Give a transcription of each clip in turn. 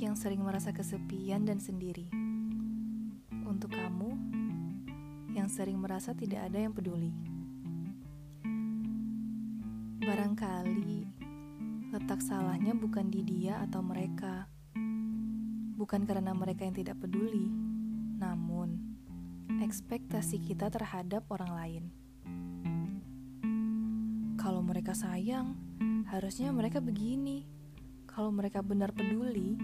yang sering merasa kesepian dan sendiri. Untuk kamu yang sering merasa tidak ada yang peduli. Barangkali letak salahnya bukan di dia atau mereka. Bukan karena mereka yang tidak peduli, namun ekspektasi kita terhadap orang lain. Kalau mereka sayang, harusnya mereka begini. Kalau mereka benar peduli,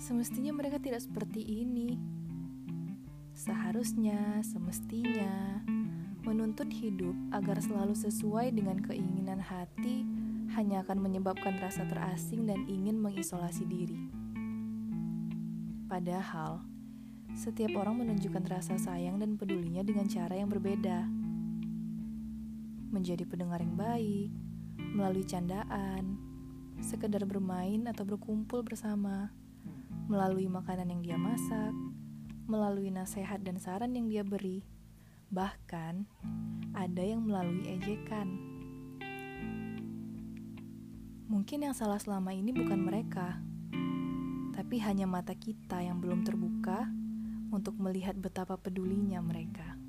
semestinya mereka tidak seperti ini. Seharusnya, semestinya, menuntut hidup agar selalu sesuai dengan keinginan hati hanya akan menyebabkan rasa terasing dan ingin mengisolasi diri. Padahal, setiap orang menunjukkan rasa sayang dan pedulinya dengan cara yang berbeda menjadi pendengar yang baik, melalui candaan, sekedar bermain atau berkumpul bersama, melalui makanan yang dia masak, melalui nasihat dan saran yang dia beri, bahkan ada yang melalui ejekan. Mungkin yang salah selama ini bukan mereka, tapi hanya mata kita yang belum terbuka untuk melihat betapa pedulinya mereka.